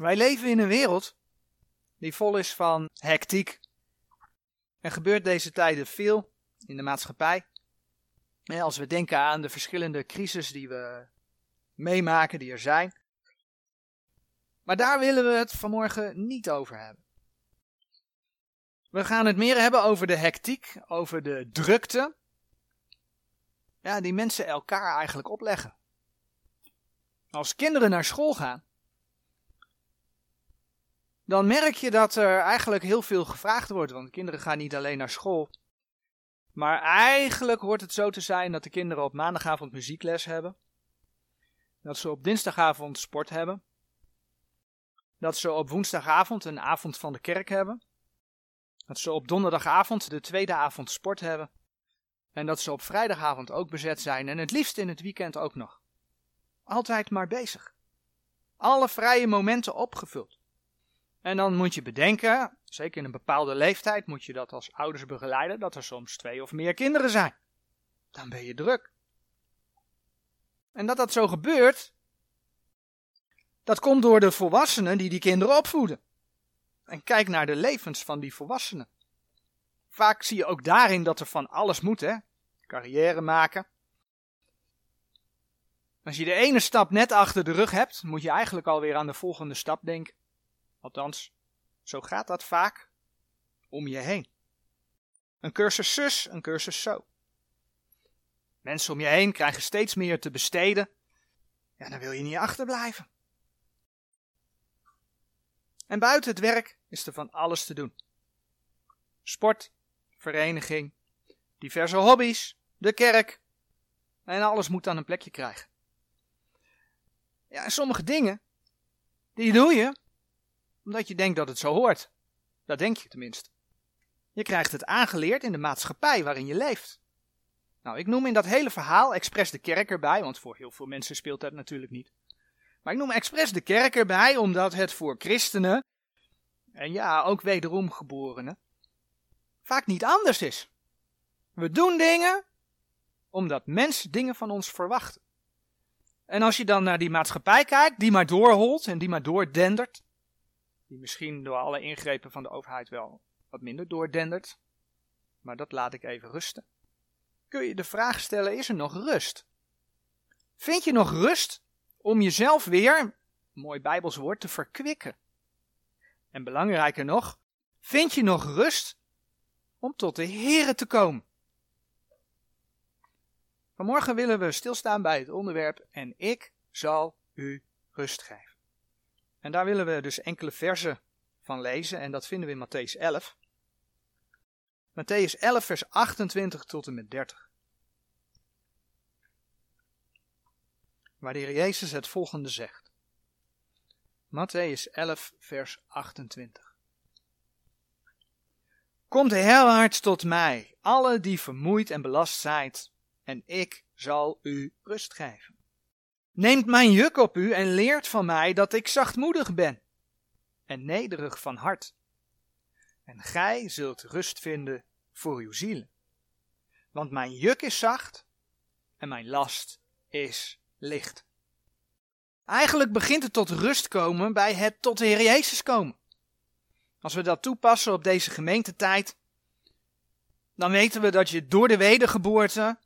Wij leven in een wereld die vol is van hectiek. Er gebeurt deze tijden veel in de maatschappij. Als we denken aan de verschillende crises die we meemaken, die er zijn. Maar daar willen we het vanmorgen niet over hebben. We gaan het meer hebben over de hectiek, over de drukte. Ja, die mensen elkaar eigenlijk opleggen. Als kinderen naar school gaan, dan merk je dat er eigenlijk heel veel gevraagd wordt. Want kinderen gaan niet alleen naar school. Maar eigenlijk hoort het zo te zijn dat de kinderen op maandagavond muziekles hebben. Dat ze op dinsdagavond sport hebben. Dat ze op woensdagavond een avond van de kerk hebben. Dat ze op donderdagavond de tweede avond sport hebben. En dat ze op vrijdagavond ook bezet zijn en het liefst in het weekend ook nog. Altijd maar bezig. Alle vrije momenten opgevuld. En dan moet je bedenken, zeker in een bepaalde leeftijd moet je dat als ouders begeleiden, dat er soms twee of meer kinderen zijn. Dan ben je druk. En dat dat zo gebeurt, dat komt door de volwassenen die die kinderen opvoeden. En kijk naar de levens van die volwassenen. Vaak zie je ook daarin dat er van alles moet, hè? Carrière maken. Als je de ene stap net achter de rug hebt, moet je eigenlijk alweer aan de volgende stap denken. Althans, zo gaat dat vaak om je heen. Een cursus zus, een cursus zo. Mensen om je heen krijgen steeds meer te besteden. Ja, dan wil je niet achterblijven. En buiten het werk is er van alles te doen. Sport, vereniging, diverse hobby's, de kerk. En alles moet dan een plekje krijgen. Ja, en sommige dingen, die doe je omdat je denkt dat het zo hoort. Dat denk je tenminste. Je krijgt het aangeleerd in de maatschappij waarin je leeft. Nou, ik noem in dat hele verhaal expres de kerk erbij, want voor heel veel mensen speelt dat natuurlijk niet. Maar ik noem expres de kerk erbij, omdat het voor christenen, en ja, ook wederom geborenen, vaak niet anders is. We doen dingen omdat mensen dingen van ons verwachten. En als je dan naar die maatschappij kijkt, die maar doorholt en die maar doordendert, die misschien door alle ingrepen van de overheid wel wat minder doordendert, maar dat laat ik even rusten. Kun je de vraag stellen, is er nog rust? Vind je nog rust om jezelf weer, mooi Bijbels woord, te verkwikken? En belangrijker nog, vind je nog rust om tot de Here te komen? Vanmorgen willen we stilstaan bij het onderwerp en ik zal u rust geven. En daar willen we dus enkele versen van lezen en dat vinden we in Matthäus 11. Matthäus 11 vers 28 tot en met 30. Waar de Heer Jezus het volgende zegt. Matthäus 11 vers 28. Komt herwaarts tot mij, alle die vermoeid en belast zijt, en ik zal u rust geven. Neemt mijn juk op u en leert van mij dat ik zachtmoedig ben en nederig van hart. En gij zult rust vinden voor uw zielen. Want mijn juk is zacht en mijn last is licht. Eigenlijk begint het tot rust komen bij het tot de Heer Jezus komen. Als we dat toepassen op deze gemeentetijd, dan weten we dat je door de wedergeboorte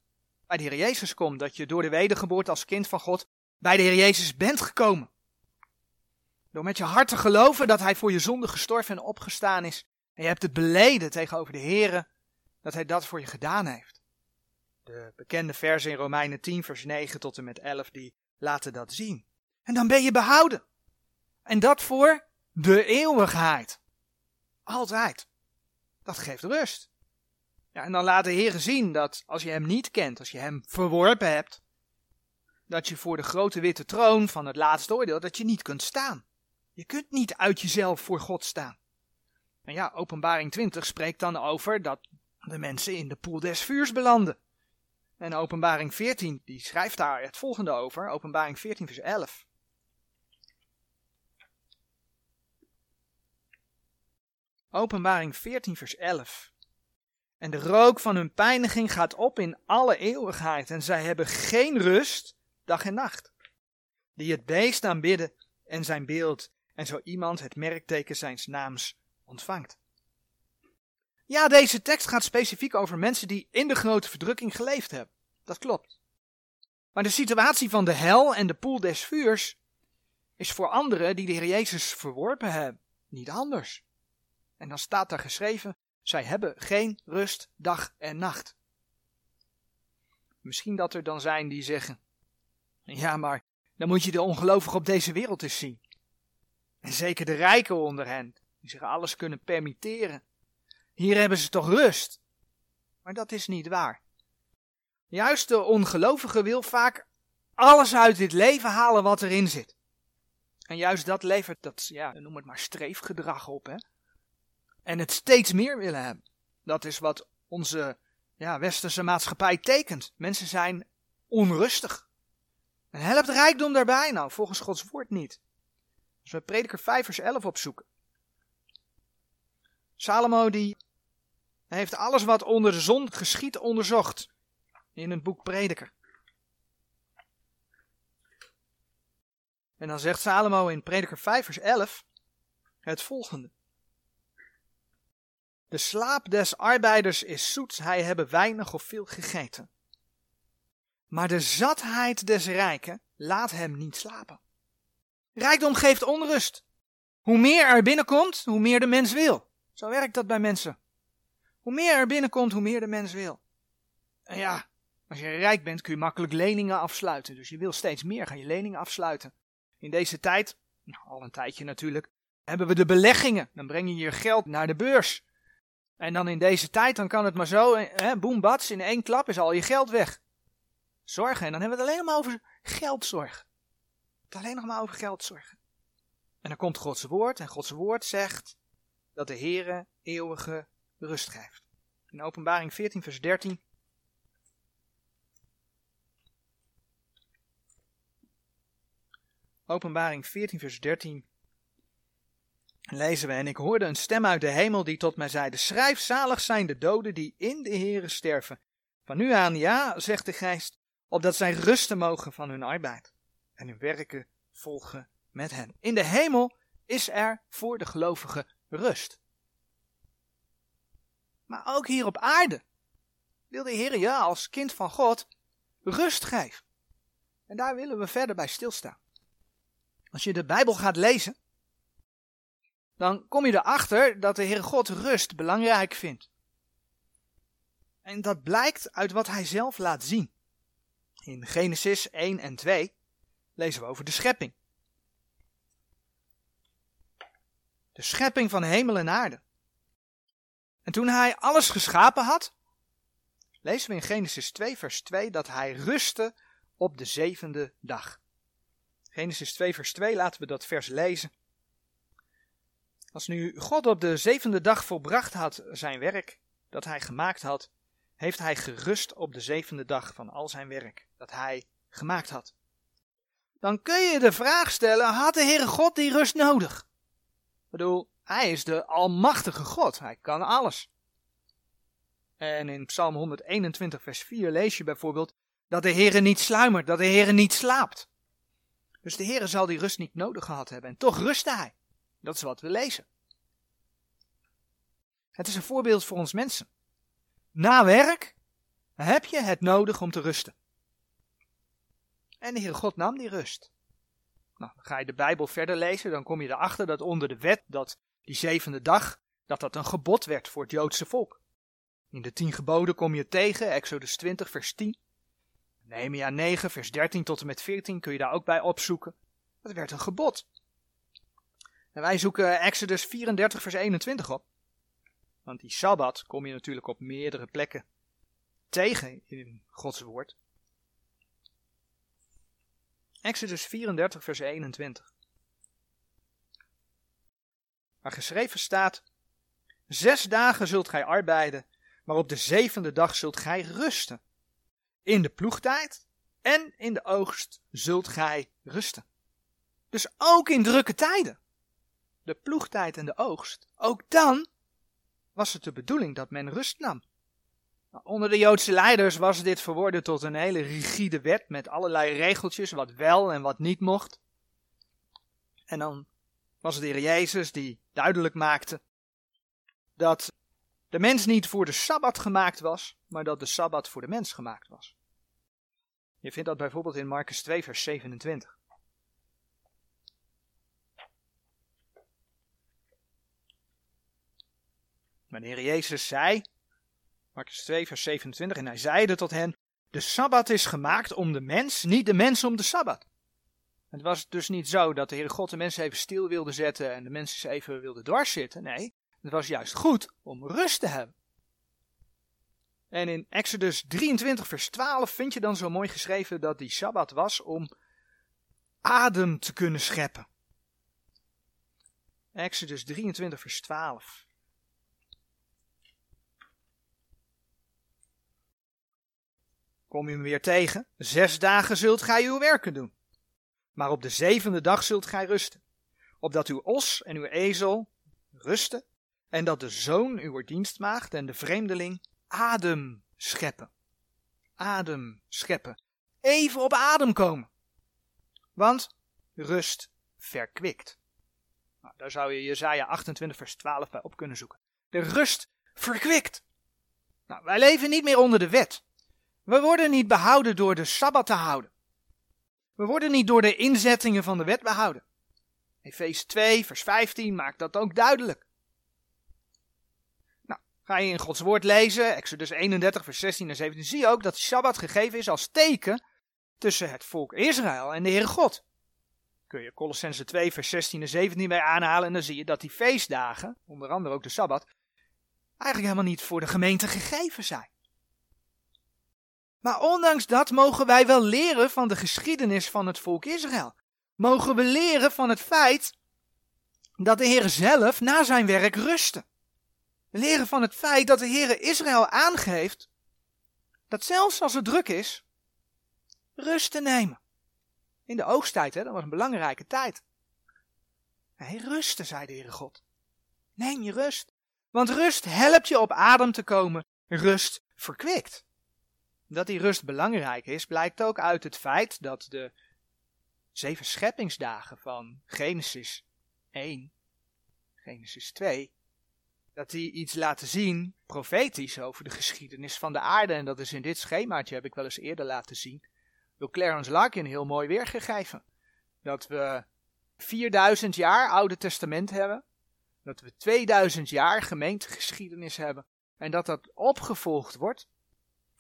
bij de Heer Jezus komt. Dat je door de wedergeboorte als kind van God bij de Heer Jezus bent gekomen. Door met je hart te geloven dat Hij voor je zonde gestorven en opgestaan is. En je hebt het beleden tegenover de Heer dat Hij dat voor je gedaan heeft. De bekende versen in Romeinen 10 vers 9 tot en met 11 die laten dat zien. En dan ben je behouden. En dat voor de eeuwigheid. Altijd. Dat geeft rust. Ja, en dan laat de Heer zien dat als je Hem niet kent, als je Hem verworpen hebt, dat je voor de grote witte troon van het laatste oordeel, dat je niet kunt staan. Je kunt niet uit jezelf voor God staan. En ja, openbaring 20 spreekt dan over dat de mensen in de poel des vuurs belanden. En openbaring 14, die schrijft daar het volgende over, openbaring 14 vers 11. Openbaring 14 vers 11. En de rook van hun pijniging gaat op in alle eeuwigheid en zij hebben geen rust dag en nacht. Die het beest aanbidden en zijn beeld en zo iemand het merkteken zijns naams ontvangt. Ja, deze tekst gaat specifiek over mensen die in de grote verdrukking geleefd hebben. Dat klopt. Maar de situatie van de hel en de poel des vuurs is voor anderen die de Heer Jezus verworpen hebben niet anders. En dan staat daar geschreven: zij hebben geen rust dag en nacht. Misschien dat er dan zijn die zeggen: ja, maar dan moet je de ongelovigen op deze wereld eens zien. En zeker de rijken onder hen, die zich alles kunnen permitteren. Hier hebben ze toch rust. Maar dat is niet waar. Juist de ongelovige wil vaak alles uit dit leven halen wat erin zit. En juist dat levert dat, ja, noem het maar streefgedrag op, hè. En het steeds meer willen hebben. Dat is wat onze ja, westerse maatschappij tekent. Mensen zijn onrustig. En helpt rijkdom daarbij? Nou, volgens Gods woord niet. Als we prediker 5 vers 11 opzoeken. Salomo die heeft alles wat onder de zon geschiet onderzocht. In het boek Prediker. En dan zegt Salomo in Prediker 5 vers 11 het volgende. De slaap des arbeiders is zoet, hij hebben weinig of veel gegeten. Maar de zatheid des rijken laat hem niet slapen. Rijkdom geeft onrust. Hoe meer er binnenkomt, hoe meer de mens wil. Zo werkt dat bij mensen. Hoe meer er binnenkomt, hoe meer de mens wil. En ja, als je rijk bent kun je makkelijk leningen afsluiten. Dus je wil steeds meer, ga je leningen afsluiten. In deze tijd, nou, al een tijdje natuurlijk, hebben we de beleggingen. Dan breng je je geld naar de beurs. En dan in deze tijd, dan kan het maar zo, hè, boem bats, in één klap is al je geld weg. Zorgen, en dan hebben we het alleen maar over geldzorg. Het alleen nog maar over geldzorgen. En dan komt Gods woord, en Gods woord zegt dat de Heere eeuwige rust geeft. In openbaring 14 vers 13 Openbaring 14, vers 13 lezen we, en ik hoorde een stem uit de hemel die tot mij zeide, schrijf zalig zijn de doden die in de Heere sterven. Van nu aan ja, zegt de geest, opdat zij rusten mogen van hun arbeid en hun werken volgen met hen. In de hemel is er voor de gelovigen rust. Maar ook hier op aarde wil de Heer ja als kind van God rust geven. En daar willen we verder bij stilstaan. Als je de Bijbel gaat lezen, dan kom je erachter dat de Heere God rust belangrijk vindt. En dat blijkt uit wat hij zelf laat zien. In Genesis 1 en 2 lezen we over de schepping. De schepping van hemel en aarde. En toen hij alles geschapen had, lezen we in Genesis 2, vers 2 dat hij rustte op de zevende dag. Genesis 2, vers 2, laten we dat vers lezen. Als nu God op de zevende dag volbracht had zijn werk dat hij gemaakt had, heeft hij gerust op de zevende dag van al zijn werk dat hij gemaakt had. Dan kun je de vraag stellen, had de Heere God die rust nodig? Ik bedoel, hij is de almachtige God, hij kan alles. En in Psalm 121 vers 4 lees je bijvoorbeeld dat de Heere niet sluimert, dat de Heere niet slaapt. Dus de Heere zal die rust niet nodig gehad hebben en toch rustte hij. Dat is wat we lezen. Het is een voorbeeld voor ons mensen. Na werk heb je het nodig om te rusten. En de Heere God nam die rust. Nou, ga je de Bijbel verder lezen, dan kom je erachter dat onder de wet, dat die zevende dag, dat dat een gebod werd voor het Joodse volk. In de tien geboden kom je tegen, Exodus 20, vers 10. Nehemia 9, vers 13 tot en met 14 kun je daar ook bij opzoeken. Dat werd een gebod. En wij zoeken Exodus 34, vers 21 op. Want die Sabbat kom je natuurlijk op meerdere plekken tegen in Gods woord. Exodus 34, vers 21. Waar geschreven staat: Zes dagen zult gij arbeiden, maar op de zevende dag zult gij rusten. In de ploegtijd en in de oogst zult gij rusten. Dus ook in drukke tijden. De ploegtijd en de oogst. Ook dan was het de bedoeling dat men rust nam. Onder de Joodse leiders was dit verworden tot een hele rigide wet met allerlei regeltjes wat wel en wat niet mocht. En dan was het de Heer Jezus die duidelijk maakte dat de mens niet voor de Sabbat gemaakt was, maar dat de Sabbat voor de mens gemaakt was. Je vindt dat bijvoorbeeld in Marcus 2, vers 27. Wanneer Jezus zei, Marcus 2, vers 27, en hij zeide tot hen, de Sabbat is gemaakt om de mens, niet de mens om de Sabbat. Het was dus niet zo dat de Heere God de mensen even stil wilde zetten en de mensen even wilde dwarszitten. Nee, het was juist goed om rust te hebben. En in Exodus 23, vers 12 vind je dan zo mooi geschreven dat die Sabbat was om adem te kunnen scheppen. Exodus 23, vers 12. Kom je hem weer tegen? Zes dagen zult gij uw werken doen. Maar op de zevende dag zult gij rusten. Opdat uw os en uw ezel rusten. En dat de zoon uw dienstmaagd en de vreemdeling adem scheppen. Adem scheppen. Even op adem komen. Want rust verkwikt. Nou, daar zou je Jezaja 28 vers 12 bij op kunnen zoeken. De rust verkwikt. Nou, wij leven niet meer onder de wet. We worden niet behouden door de Sabbat te houden. We worden niet door de inzettingen van de wet behouden. Efeze 2, vers 15 maakt dat ook duidelijk. Nou, ga je in Gods woord lezen, Exodus 31, vers 16 en 17, zie je ook dat Sabbat gegeven is als teken tussen het volk Israël en de Heere God. Kun je Colossense 2, vers 16 en 17 bij aanhalen en dan zie je dat die feestdagen, onder andere ook de Sabbat, eigenlijk helemaal niet voor de gemeente gegeven zijn. Maar ondanks dat mogen wij wel leren van de geschiedenis van het volk Israël. Mogen we leren van het feit dat de Heer zelf na zijn werk rustte. Leren van het feit dat de Heer Israël aangeeft dat zelfs als het druk is, rust te nemen. In de oogsttijd, hè, dat was een belangrijke tijd. Hij rustte, zei de Heere God. Neem je rust. Want rust helpt je op adem te komen. Rust verkwikt. Dat die rust belangrijk is, blijkt ook uit het feit dat de zeven scheppingsdagen van Genesis 1, Genesis 2, dat die iets laten zien, profetisch, over de geschiedenis van de aarde. En dat is in dit schemaatje, heb ik wel eens eerder laten zien, door Clarence Larkin heel mooi weergegeven. Dat we 4000 jaar Oude Testament hebben, dat we 2000 jaar gemeentegeschiedenis hebben, en dat dat opgevolgd wordt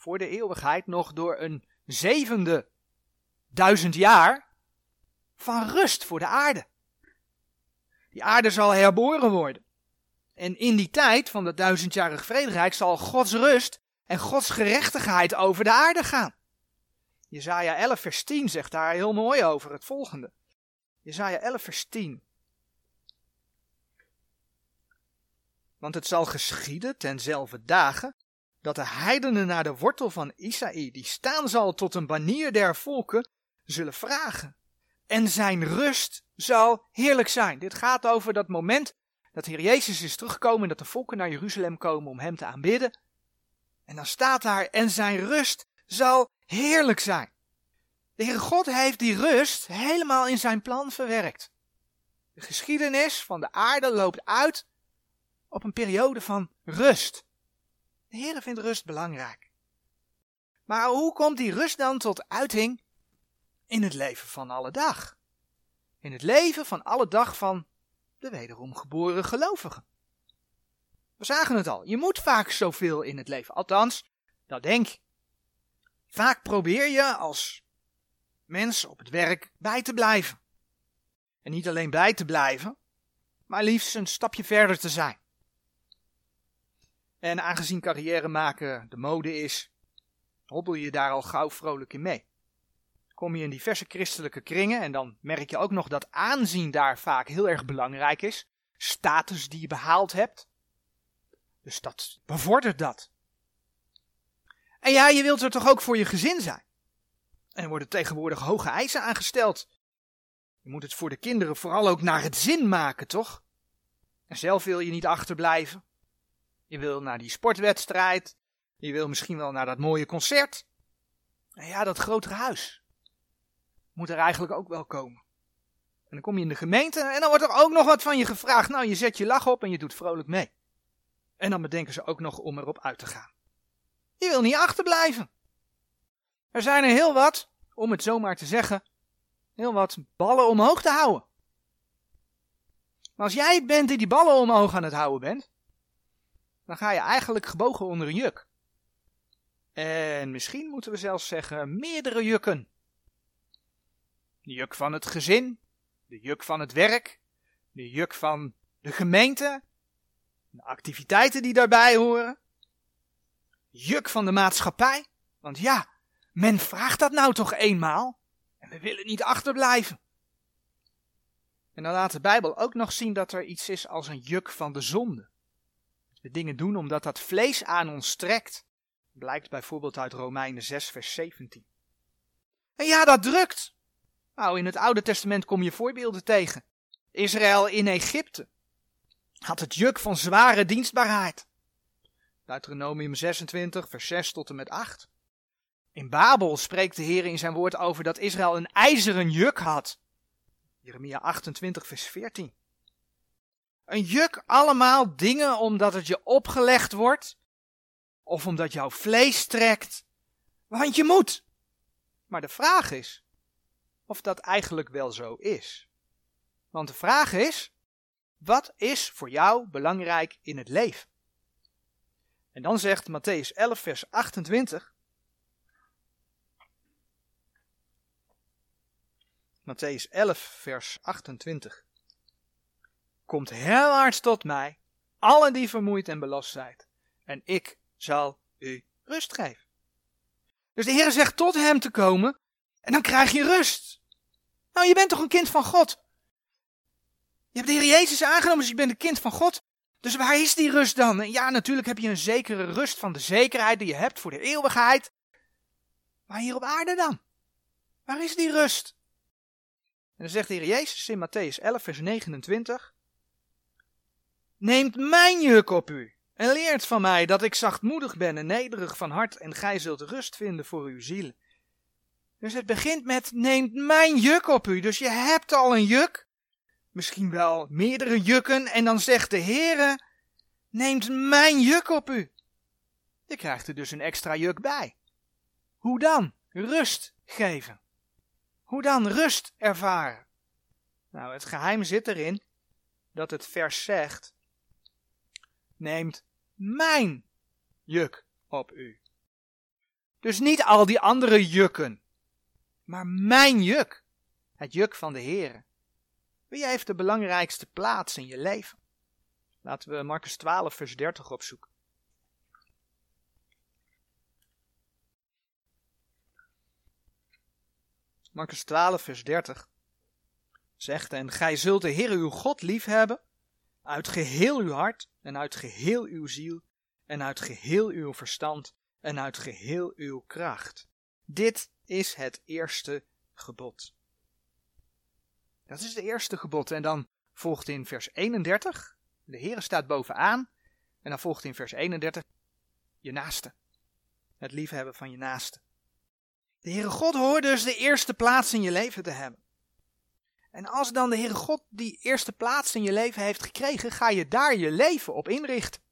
voor de eeuwigheid nog door een zevende duizend jaar van rust voor de aarde. Die aarde zal herboren worden. En in die tijd van dat duizendjarig vrederijk zal Gods rust en Gods gerechtigheid over de aarde gaan. Jezaja 11 vers 10 zegt daar heel mooi over het volgende. Jezaja 11 vers 10. Want het zal geschieden tenzelfde dagen dat de heidenen naar de wortel van Isaïe, die staan zal tot een banier der volken, zullen vragen. En zijn rust zal heerlijk zijn. Dit gaat over dat moment dat Heer Jezus is teruggekomen en dat de volken naar Jeruzalem komen om hem te aanbidden. En dan staat daar, en zijn rust zal heerlijk zijn. De Heere God heeft die rust helemaal in zijn plan verwerkt. De geschiedenis van de aarde loopt uit op een periode van rust. De Heer vindt rust belangrijk. Maar hoe komt die rust dan tot uiting in het leven van alle dag? In het leven van alle dag van de wederom geboren gelovigen. We zagen het al, je moet vaak zoveel in het leven. Althans, dat denk je. Vaak probeer je als mens op het werk bij te blijven. En niet alleen bij te blijven, maar liefst een stapje verder te zijn. En aangezien carrière maken de mode is, hobbel je daar al gauw vrolijk in mee. Kom je in diverse christelijke kringen en dan merk je ook nog dat aanzien daar vaak heel erg belangrijk is. Status die je behaald hebt. Dus dat bevordert dat. En ja, je wilt er toch ook voor je gezin zijn. En er worden tegenwoordig hoge eisen aangesteld. Je moet het voor de kinderen vooral ook naar het zin maken, toch? En zelf wil je niet achterblijven. Je wil naar die sportwedstrijd. Je wil misschien wel naar dat mooie concert. En ja, dat grotere huis moet er eigenlijk ook wel komen. dan kom je in de gemeente en dan wordt er ook nog wat van je gevraagd. Nou, je zet je lach op en je doet vrolijk mee. En dan bedenken ze ook nog om erop uit te gaan. Je wil niet achterblijven. Er zijn er heel wat, om het zomaar te zeggen, heel wat ballen omhoog te houden. Maar als jij het bent die die ballen omhoog aan het houden bent, dan ga je eigenlijk gebogen onder een juk. En misschien moeten we zelfs zeggen meerdere jukken. De juk van het gezin, de juk van het werk, de juk van de gemeente, de activiteiten die daarbij horen, juk van de maatschappij. Want ja, men vraagt dat nou toch eenmaal en we willen niet achterblijven. En dan laat de Bijbel ook nog zien dat er iets is als een juk van de zonde. We dingen doen omdat dat vlees aan ons trekt. Blijkt bijvoorbeeld uit Romeinen 6, vers 17. En ja, dat drukt. Nou, in het Oude Testament kom je voorbeelden tegen. Israël in Egypte had het juk van zware dienstbaarheid. Deuteronomium 26, vers 6 tot en met 8. In Babel spreekt de Heer in zijn woord over dat Israël een ijzeren juk had. Jeremia 28, vers 14. Een juk, allemaal dingen omdat het je opgelegd wordt, of omdat jouw vlees trekt, want je moet. Maar de vraag is of dat eigenlijk wel zo is. Want de vraag is, wat is voor jou belangrijk in het leven? En dan zegt Matthäus 11, vers 28. Matthäus 11, vers 28. Komt herwaarts tot mij, allen die vermoeid en belast zijn, en ik zal u rust geven. Dus de Heer zegt tot hem te komen, en dan krijg je rust. Nou, je bent toch een kind van God? Je hebt de Heer Jezus aangenomen, dus je bent een kind van God. Dus waar is die rust dan? Ja, natuurlijk heb je een zekere rust van de zekerheid die je hebt voor de eeuwigheid. Maar hier op aarde dan? Waar is die rust? En dan zegt de Heer Jezus in Matthäus 11, vers 29. Neemt mijn juk op u en leert van mij dat ik zachtmoedig ben en nederig van hart en gij zult rust vinden voor uw ziel. Dus het begint met neemt mijn juk op u. Dus je hebt al een juk, misschien wel meerdere jukken en dan zegt de Heere, neemt mijn juk op u. Je krijgt er dus een extra juk bij. Hoe dan? Rust geven. Hoe dan rust ervaren? Nou, het geheim zit erin dat het vers zegt: Neemt mijn juk op u. Dus niet al die andere jukken, maar mijn juk. Het juk van de Heer. Wie heeft de belangrijkste plaats in je leven? Laten we Marcus 12, vers 30 opzoeken. Marcus 12, vers 30 zegt, en gij zult de Heer uw God liefhebben, uit geheel uw hart, en uit geheel uw ziel, en uit geheel uw verstand, en uit geheel uw kracht. Dit is het eerste gebod. Dat is het eerste gebod. En dan volgt in vers 31, de Heer staat bovenaan, en dan volgt in vers 31, je naaste. Het liefhebben van je naaste. De Heere God hoort dus de eerste plaats in je leven te hebben. En als dan de Heere God die eerste plaats in je leven heeft gekregen, ga je daar je leven op inrichten.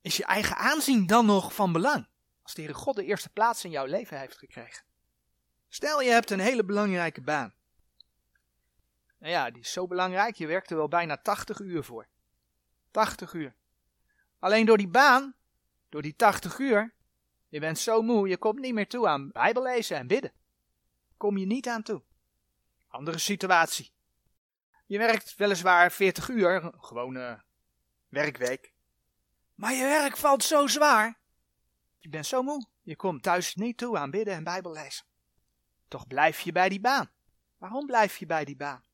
Is je eigen aanzien dan nog van belang? Als de Heere God de eerste plaats in jouw leven heeft gekregen. Stel je hebt een hele belangrijke baan. Nou ja, die is zo belangrijk, je werkt er wel bijna 80 uur voor. 80 uur. Alleen door die baan, door die 80 uur, je bent zo moe, je komt niet meer toe aan bijbellezen en bidden. Kom je niet aan toe. Andere situatie. Je werkt weliswaar 40 uur, een gewone werkweek. Maar je werk valt zo zwaar. Je bent zo moe, je komt thuis niet toe aan bidden en bijbellezen. Toch blijf je bij die baan. Waarom blijf je bij die baan?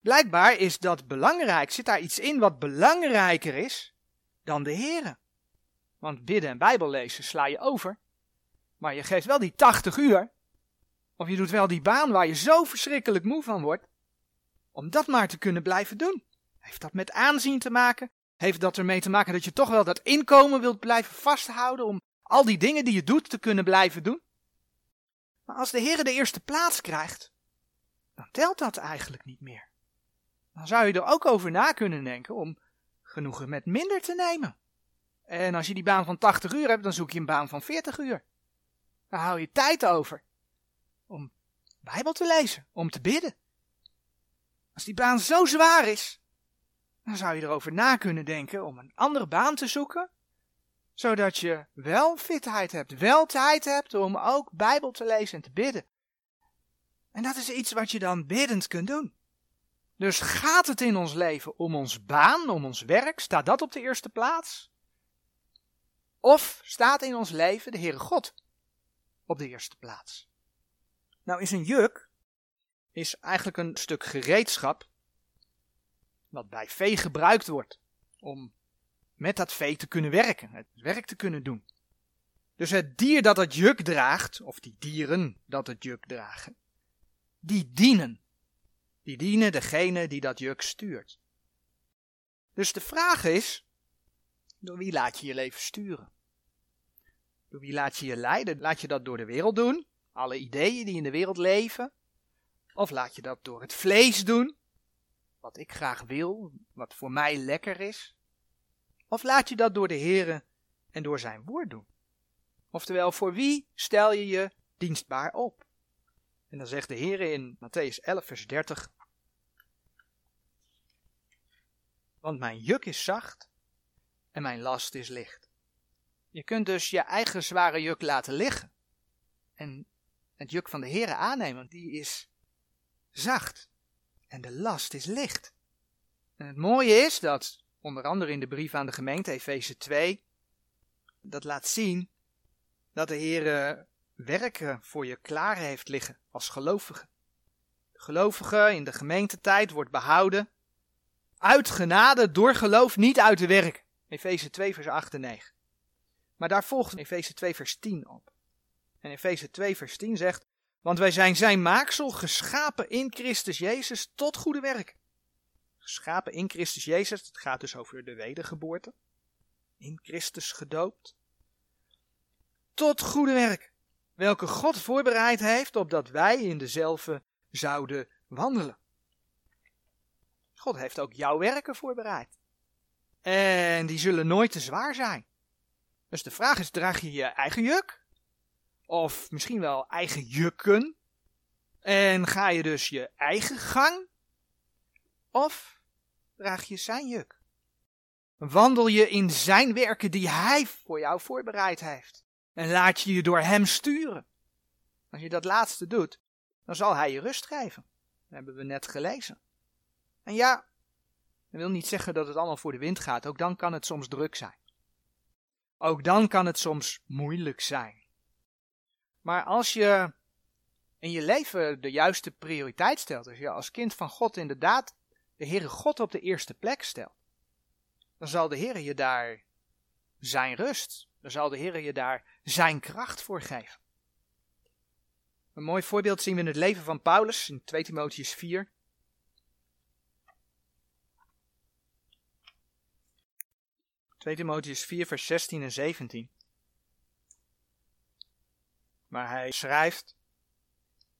Blijkbaar is dat belangrijk, zit daar iets in wat belangrijker is dan de Here. Want bidden en Bijbel lezen sla je over. Maar je geeft wel die 80 uur. Of je doet wel die baan waar je zo verschrikkelijk moe van wordt. Om dat maar te kunnen blijven doen. Heeft dat met aanzien te maken? Heeft dat ermee te maken dat je toch wel dat inkomen wilt blijven vasthouden om al die dingen die je doet te kunnen blijven doen? Maar als de Heer de eerste plaats krijgt, dan telt dat eigenlijk niet meer. Dan zou je er ook over na kunnen denken om genoegen met minder te nemen. En als je die baan van 80 uur hebt, dan zoek je een baan van 40 uur. Dan hou je tijd over Bijbel te lezen, om te bidden. Als die baan zo zwaar is, dan zou je erover na kunnen denken om een andere baan te zoeken, zodat je wel fitheid hebt, wel tijd hebt om ook Bijbel te lezen en te bidden. En dat is iets wat je dan biddend kunt doen. Dus gaat het in ons leven om ons baan, om ons werk? Staat dat op de eerste plaats? Of staat in ons leven de Heere God op de eerste plaats? Nou is een juk is eigenlijk een stuk gereedschap wat bij vee gebruikt wordt om met dat vee te kunnen werken, het werk te kunnen doen. Dus het dier dat het juk draagt, of die dieren dat het juk dragen, die dienen. Die dienen degene die dat juk stuurt. Dus de vraag is, door wie laat je je leven sturen? Door wie laat je je leiden? Laat je dat door de wereld doen? Alle ideeën die in de wereld leven? Of laat je dat door het vlees doen? Wat ik graag wil, wat voor mij lekker is? Of laat je dat door de Here en door zijn woord doen? Oftewel, voor wie stel je je dienstbaar op? En dan zegt de Heer in Matthäus 11, vers 30. Want mijn juk is zacht en mijn last is licht. Je kunt dus je eigen zware juk laten liggen. En het juk van de Heer aannemen, want die is zacht en de last is licht. En het mooie is dat, onder andere in de brief aan de gemeente, Efeze 2, dat laat zien dat de Heer werken voor je klaar heeft liggen als gelovige. De gelovige in de gemeentetijd wordt behouden uit genade door geloof, niet uit de werk. Efeze 2 vers 8 en 9. Maar daar volgt Efeze 2 vers 10 op. En Efeze 2 vers 10 zegt, want wij zijn zijn maaksel, geschapen in Christus Jezus tot goede werk. Geschapen in Christus Jezus, het gaat dus over de wedergeboorte. In Christus gedoopt. Tot goede werk, welke God voorbereid heeft opdat wij in dezelfde zouden wandelen. God heeft ook jouw werken voorbereid. En die zullen nooit te zwaar zijn. Dus de vraag is, draag je je eigen juk? Of misschien wel eigen jukken? En ga je dus je eigen gang? Of draag je zijn juk? Wandel je in zijn werken die hij voor jou voorbereid heeft? En laat je je door hem sturen? Als je dat laatste doet, dan zal hij je rust geven. Dat hebben we net gelezen. En ja, dat wil niet zeggen dat het allemaal voor de wind gaat. Ook dan kan het soms druk zijn. Ook dan kan het soms moeilijk zijn. Maar als je in je leven de juiste prioriteit stelt, als je als kind van God inderdaad de Heere God op de eerste plek stelt, dan zal de Heere je daar zijn rust, dan zal de Heere je daar zijn kracht voor geven. Een mooi voorbeeld zien we in het leven van Paulus in 2 Timotheus 4. 2 Timotheus 4, vers 16 en 17. Maar hij schrijft: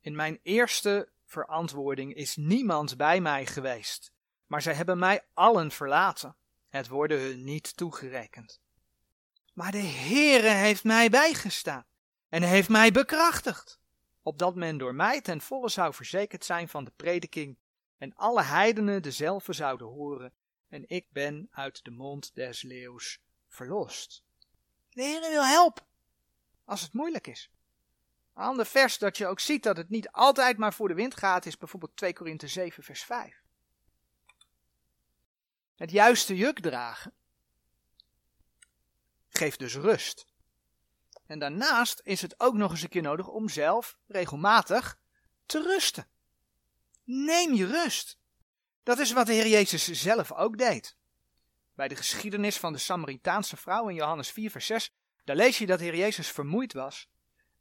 In mijn eerste verantwoording is niemand bij mij geweest, maar zij hebben mij allen verlaten. Het worden hun niet toegerekend. Maar de Heere heeft mij bijgestaan en heeft mij bekrachtigd, opdat men door mij ten volle zou verzekerd zijn van de prediking en alle heidenen dezelfde zouden horen en ik ben uit de mond des leeuws verlost. De Heer wil helpen als het moeilijk is. Een ander vers dat je ook ziet dat het niet altijd maar voor de wind gaat is bijvoorbeeld 2 Korinthe 7 vers 5. Het juiste juk dragen geeft dus rust. En daarnaast is het ook nog eens een keer nodig om zelf regelmatig te rusten. Neem je rust. Dat is wat de Heer Jezus zelf ook deed. Bij de geschiedenis van de Samaritaanse vrouw in Johannes 4, vers 6, daar lees je dat de Heer Jezus vermoeid was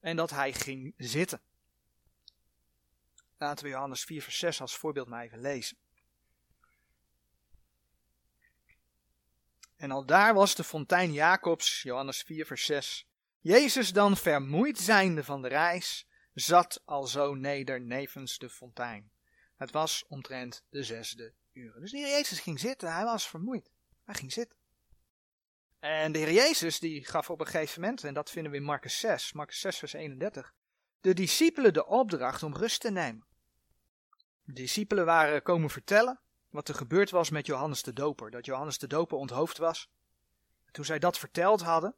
en dat hij ging zitten. Laten we Johannes 4, vers 6 als voorbeeld maar even lezen. En al daar was de fontein Jacobs, Johannes 4, vers 6. Jezus dan vermoeid zijnde van de reis, zat al zo neder nevens de fontein. Het was omtrent de zesde uur. Dus Heer Jezus ging zitten, hij was vermoeid. Hij ging zitten. En de Heer Jezus die gaf op een gegeven moment, en dat vinden we in Marcus 6, Marcus 6 vers 31, de discipelen de opdracht om rust te nemen. De discipelen waren komen vertellen wat er gebeurd was met Johannes de Doper, dat Johannes de Doper onthoofd was. toen zij dat verteld hadden,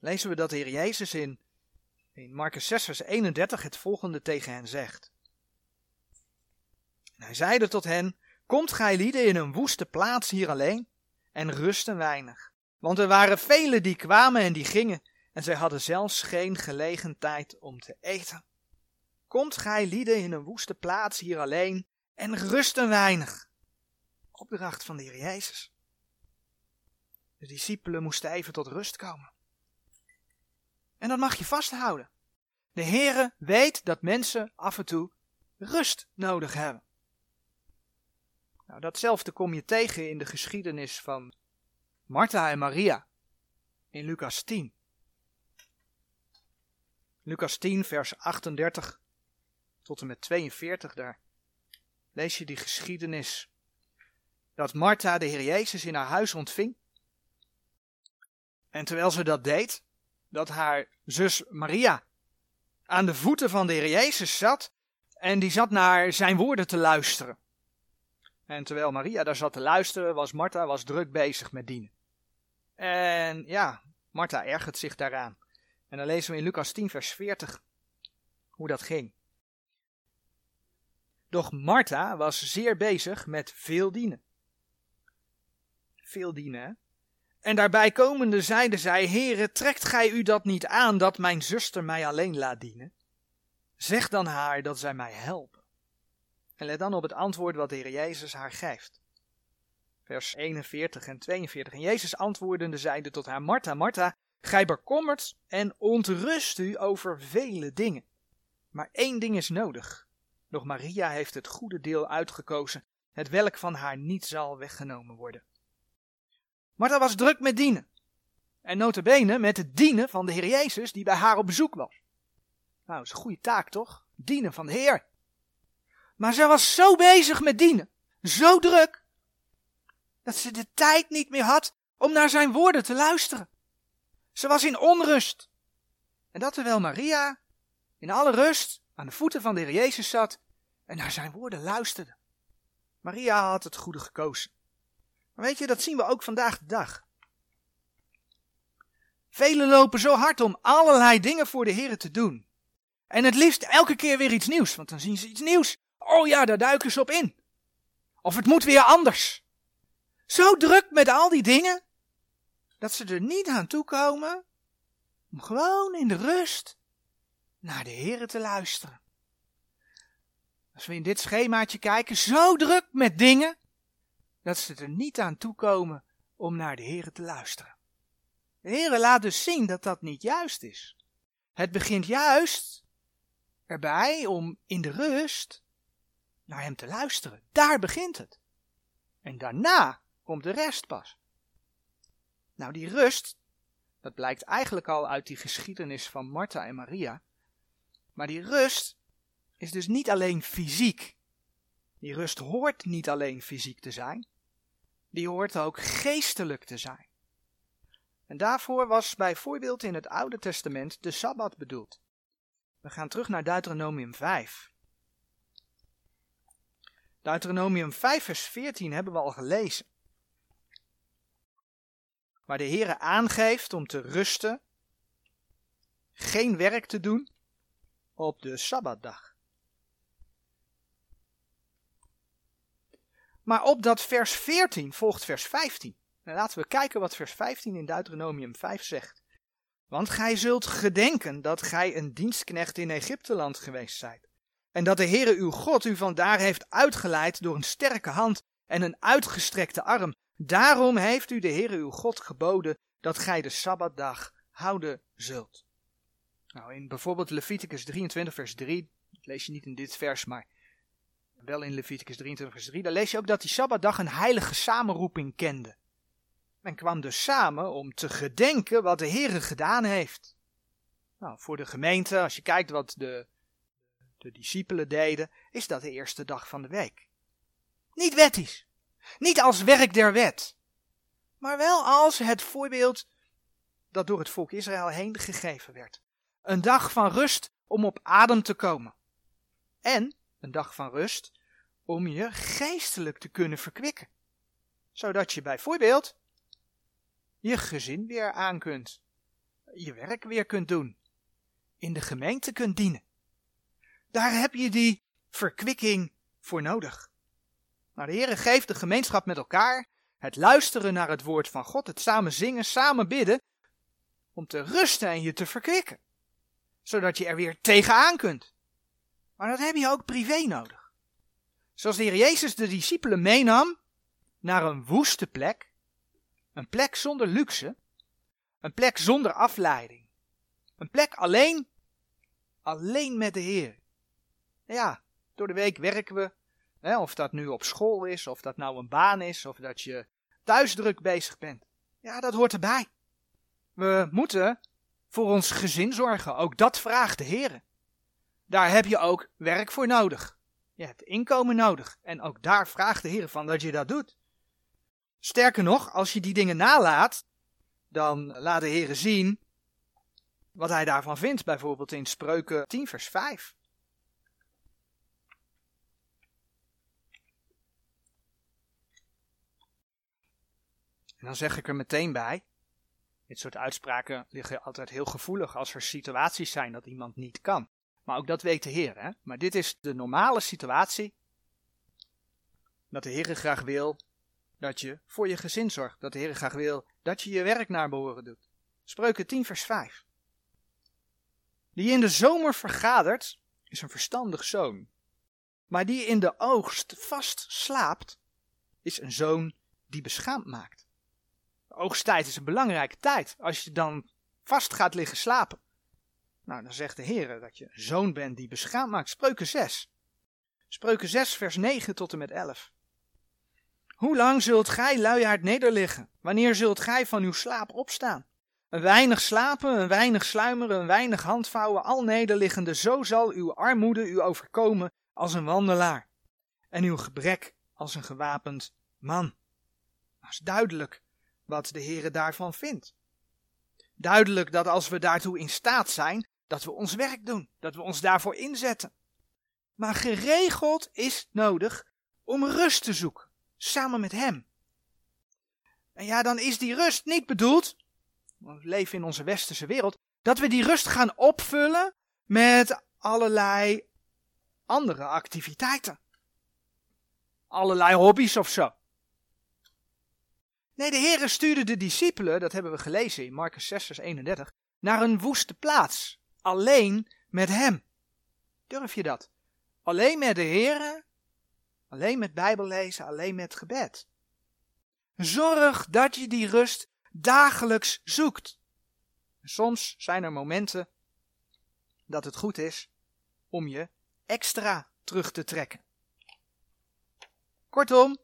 lezen we dat de Heer Jezus in, in Marcus 6 vers 31 het volgende tegen hen zegt. En hij zeide tot hen, komt gij lieden in een woeste plaats hier alleen en rust een weinig. Want er waren velen die kwamen en die gingen en zij hadden zelfs geen gelegen tijd om te eten. Komt gij lieden in een woeste plaats hier alleen en rust een weinig. Opdracht van de Heer Jezus. De discipelen moesten even tot rust komen. En dat mag je vasthouden. De Heere weet dat mensen af en toe rust nodig hebben. Nou, datzelfde kom je tegen in de geschiedenis van Martha en Maria in Lucas 10. Lucas 10, vers 38 tot en met 42, daar lees je die geschiedenis dat Martha de Heer Jezus in haar huis ontving. En terwijl ze dat deed, dat haar zus Maria aan de voeten van de Heer Jezus zat en die zat naar zijn woorden te luisteren. En terwijl Maria daar zat te luisteren, was Martha was druk bezig met dienen. En ja, Martha ergert zich daaraan. En dan lezen we in Lucas 10, vers 40 hoe dat ging. Doch Martha was zeer bezig met veel dienen. Veel dienen, hè? En daarbij komende zeide zij, Heere, trekt gij u dat niet aan dat mijn zuster mij alleen laat dienen? Zeg dan haar dat zij mij helpen. En let dan op het antwoord wat de Heer Jezus haar geeft. Vers 41 en 42. En Jezus antwoordende zeide tot haar, Martha, Martha, gij bekommert en ontrust u over vele dingen. Maar één ding is nodig. Nog Maria heeft het goede deel uitgekozen, het welk van haar niet zal weggenomen worden. Martha was druk met dienen. En notabene met het dienen van de Heer Jezus die bij haar op bezoek was. Nou, dat is een goede taak toch? Dienen van de Heer. Maar zij was zo bezig met dienen, zo druk, dat ze de tijd niet meer had om naar zijn woorden te luisteren. Ze was in onrust. En dat terwijl Maria in alle rust aan de voeten van de Heer Jezus zat en naar zijn woorden luisterde. Maria had het goede gekozen. Maar weet je, dat zien we ook vandaag de dag. Velen lopen zo hard om allerlei dingen voor de Heer te doen. En het liefst elke keer weer iets nieuws, want dan zien ze iets nieuws. Oh ja, daar duiken ze op in. Of het moet weer anders. Zo druk met al die dingen, dat ze er niet aan toekomen om gewoon in de rust naar de Heer te luisteren. Als we in dit schemaatje kijken, zo druk met dingen, dat ze er niet aan toekomen om naar de Heer te luisteren. De Heer laat dus zien dat dat niet juist is. Het begint juist erbij om in de rust naar Hem te luisteren. Daar begint het. En daarna komt de rest pas. Nou, die rust, dat blijkt eigenlijk al uit die geschiedenis van Martha en Maria. Maar die rust is dus niet alleen fysiek. Die rust hoort niet alleen fysiek te zijn, die hoort ook geestelijk te zijn. En daarvoor was bijvoorbeeld in het Oude Testament de Sabbat bedoeld. We gaan terug naar Deuteronomium 5. Deuteronomium 5, vers 14 hebben we al gelezen. Waar de Heere aangeeft om te rusten, geen werk te doen op de Sabbatdag. Maar op dat vers 14 volgt vers 15. En laten we kijken wat vers 15 in Deuteronomium 5 zegt. Want gij zult gedenken dat gij een dienstknecht in Egypteland geweest zijt. En dat de Heere uw God u vandaar heeft uitgeleid door een sterke hand en een uitgestrekte arm. Daarom heeft u de Heere uw God geboden dat gij de Sabbatdag houden zult. Nou, in bijvoorbeeld Leviticus 23 vers 3, dat lees je niet in dit vers, maar wel in Leviticus 23 vers 3, daar lees je ook dat die Sabbatdag een heilige samenroeping kende. Men kwam dus samen om te gedenken wat de Heere gedaan heeft. Nou, voor de gemeente, als je kijkt wat de de discipelen deden, is dat de eerste dag van de week. Niet wettisch, niet als werk der wet, maar wel als het voorbeeld dat door het volk Israël heen gegeven werd. Een dag van rust om op adem te komen. En een dag van rust om je geestelijk te kunnen verkwikken. Zodat je bijvoorbeeld je gezin weer aan kunt, je werk weer kunt doen, in de gemeente kunt dienen. Daar heb je die verkwikking voor nodig. Maar de Heere geeft de gemeenschap met elkaar, het luisteren naar het woord van God, het samen zingen, samen bidden, om te rusten en je te verkwikken. Zodat je er weer tegenaan kunt. Maar dat heb je ook privé nodig. Zoals de Heer Jezus de discipelen meenam naar een woeste plek, een plek zonder luxe, een plek zonder afleiding, een plek alleen, alleen met de Heer. Ja, door de week werken we, of dat nu op school is, of dat nou een baan is, of dat je thuis druk bezig bent. Ja, dat hoort erbij. We moeten voor ons gezin zorgen. Ook dat vraagt de Heer. Daar heb je ook werk voor nodig. Je hebt inkomen nodig. En ook daar vraagt de Heer van dat je dat doet. Sterker nog, als je die dingen nalaat, dan laat de Heer zien wat hij daarvan vindt. Bijvoorbeeld in Spreuken 10, vers 5. En dan zeg ik er meteen bij, dit soort uitspraken liggen altijd heel gevoelig als er situaties zijn dat iemand niet kan. Maar ook dat weet de Heer. Hè? Maar dit is de normale situatie. Dat de Heer graag wil dat je voor je gezin zorgt. Dat de Heer graag wil dat je je werk naar behoren doet. Spreuken 10 vers 5. Die in de zomer vergadert, is een verstandig zoon. Maar die in de oogst vast slaapt, is een zoon die beschaamd maakt oogsttijd is een belangrijke tijd. Als je dan vast gaat liggen slapen. Nou, dan zegt de Heer dat je een zoon bent die beschaamd maakt. Spreuken 6. Spreuken 6, vers 9 tot en met 11. Hoe lang zult gij luiaard nederliggen? Wanneer zult gij van uw slaap opstaan? Een weinig slapen, een weinig sluimeren, een weinig handvouwen, al nederliggende, zo zal uw armoede u overkomen als een wandelaar. En uw gebrek als een gewapend man. Dat is duidelijk wat de Heere daarvan vindt. Duidelijk dat als we daartoe in staat zijn, dat we ons werk doen, dat we ons daarvoor inzetten. Maar geregeld is nodig om rust te zoeken, samen met Hem. En ja, dan is die rust niet bedoeld, we leven in onze westerse wereld, dat we die rust gaan opvullen met allerlei andere activiteiten. Allerlei hobby's of zo. Nee, de Heere stuurde de discipelen, dat hebben we gelezen in Marcus 6, vers 31, naar een woeste plaats. Alleen met hem. Durf je dat? Alleen met de Heere, alleen met Bijbellezen, alleen met gebed. Zorg dat je die rust dagelijks zoekt. Soms zijn er momenten dat het goed is om je extra terug te trekken. Kortom,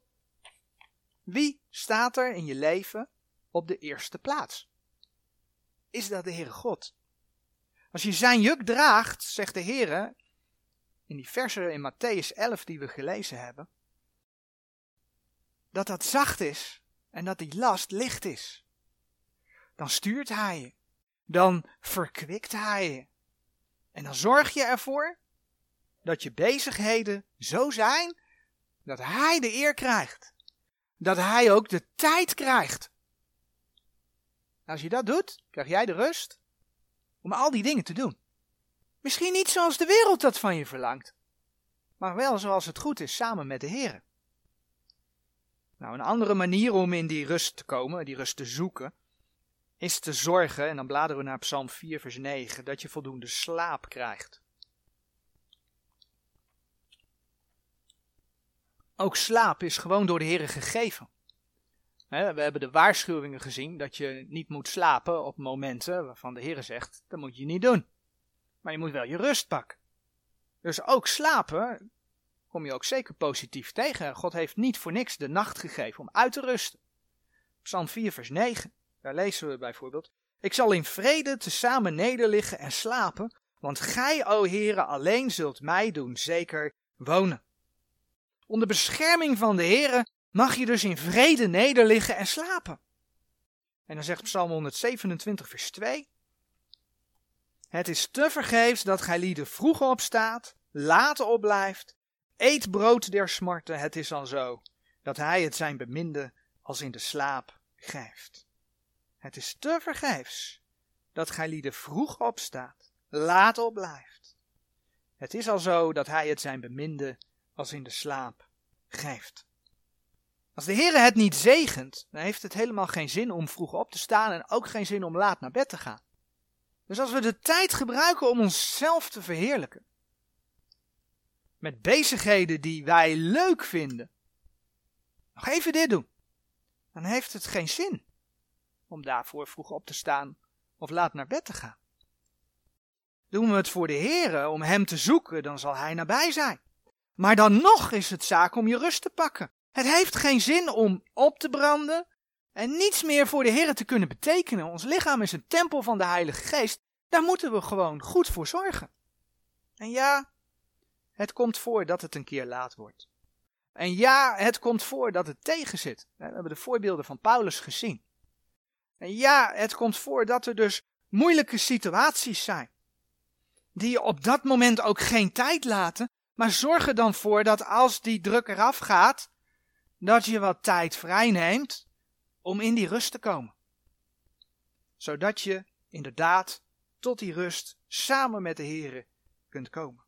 wie staat er in je leven op de eerste plaats? Is dat de Heere God? Als je zijn juk draagt, zegt de Heere, in die versen in Matthäus 11 die we gelezen hebben, dat dat zacht is en dat die last licht is. Dan stuurt hij je, dan verkwikt hij je. En dan zorg je ervoor dat je bezigheden zo zijn dat hij de eer krijgt dat hij ook de tijd krijgt. Als je dat doet, krijg jij de rust om al die dingen te doen. Misschien niet zoals de wereld dat van je verlangt, maar wel zoals het goed is samen met de Heer. Nou, een andere manier om in die rust te komen, die rust te zoeken, is te zorgen, en dan bladeren we naar Psalm 4, vers 9, dat je voldoende slaap krijgt. Ook slaap is gewoon door de Heer gegeven. we hebben de waarschuwingen gezien dat je niet moet slapen op momenten waarvan de Heer zegt, dat moet je niet doen. Maar je moet wel je rust pakken. Dus ook slapen kom je ook zeker positief tegen. God heeft niet voor niks de nacht gegeven om uit te rusten. Psalm 4 vers 9, daar lezen we bijvoorbeeld. Ik zal in vrede tezamen nederliggen en slapen, Want gij, o Heere, alleen zult mij doen zeker wonen. Onder bescherming van de Heere mag je dus in vrede nederliggen en slapen. En dan zegt Psalm 127, vers 2. Het is te vergeefs dat gij lieden vroeg opstaat, laat opblijft, eet brood der smarten. Het is al zo dat hij het zijn beminde als in de slaap geeft. Het is te vergeefs dat gij lieden vroeg opstaat, laat opblijft. Het is al zo dat hij het zijn beminde als in de slaap geeft. Als de Heer het niet zegent, dan heeft het helemaal geen zin om vroeg op te staan en ook geen zin om laat naar bed te gaan. Dus als we de tijd gebruiken om onszelf te verheerlijken, met bezigheden die wij leuk vinden, nog even dit doen, dan heeft het geen zin om daarvoor vroeg op te staan of laat naar bed te gaan. Doen we het voor de Heer om Hem te zoeken, dan zal Hij nabij zijn. Maar dan nog is het zaak om je rust te pakken. Het heeft geen zin om op te branden en niets meer voor de Heer te kunnen betekenen. Ons lichaam is een tempel van de Heilige Geest. Daar moeten we gewoon goed voor zorgen. En ja, het komt voor dat het een keer laat wordt. En ja, het komt voor dat het tegenzit. We hebben de voorbeelden van Paulus gezien. En ja, het komt voor dat er dus moeilijke situaties zijn. Die je op dat moment ook geen tijd laten, maar zorg er dan voor dat als die druk eraf gaat, dat je wat tijd vrijneemt om in die rust te komen. Zodat je inderdaad tot die rust samen met de Here kunt komen.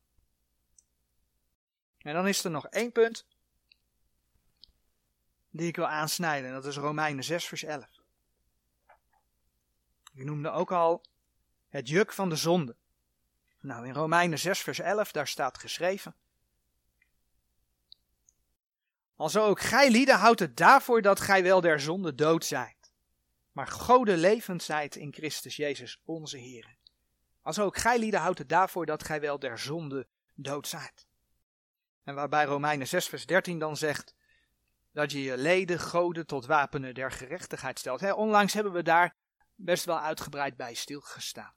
En dan is er nog één punt die ik wil aansnijden. Dat is Romeinen 6 vers 11. Ik noemde ook al het juk van de zonde. Nou, in Romeinen 6 vers 11, daar staat geschreven. Alzo ook gij lieden houdt het daarvoor dat gij wel der zonde dood zijt. Maar gode levend zijt in Christus Jezus onze Heer. Alzo ook gij lieden houdt het daarvoor dat gij wel der zonde dood zijt. En waarbij Romeinen 6 vers 13 dan zegt dat je je leden goden tot wapenen der gerechtigheid stelt. Onlangs hebben we daar best wel uitgebreid bij stilgestaan.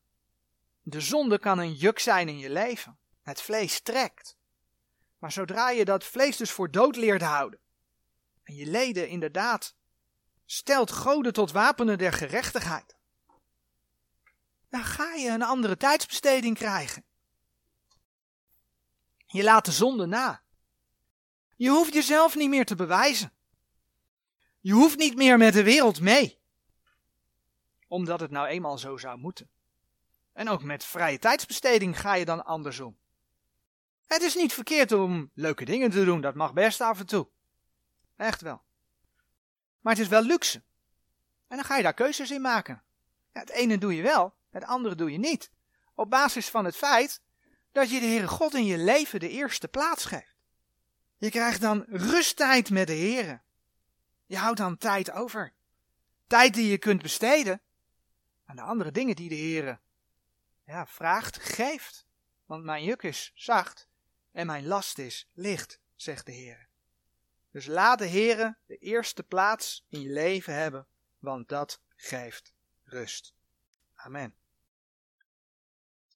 De zonde kan een juk zijn in je leven. Het vlees trekt. Maar zodra je dat vlees dus voor dood leert houden, en je leden inderdaad stelt goden tot wapenen der gerechtigheid, dan ga je een andere tijdsbesteding krijgen. Je laat de zonde na. Je hoeft jezelf niet meer te bewijzen. Je hoeft niet meer met de wereld mee. Omdat het nou eenmaal zo zou moeten. En ook met vrije tijdsbesteding ga je dan andersom. Het is niet verkeerd om leuke dingen te doen, dat mag best af en toe. Echt wel. Maar het is wel luxe. En dan ga je daar keuzes in maken. Ja, het ene doe je wel, het andere doe je niet. Op basis van het feit dat je de Heere God in je leven de eerste plaats geeft. Je krijgt dan rusttijd met de Heere. Je houdt dan tijd over. Tijd die je kunt besteden aan de andere dingen die de Heere ja, vraagt, geeft. Want mijn juk is zacht en mijn last is licht, zegt de Heer. Dus laat de Heer de eerste plaats in je leven hebben, want dat geeft rust. Amen.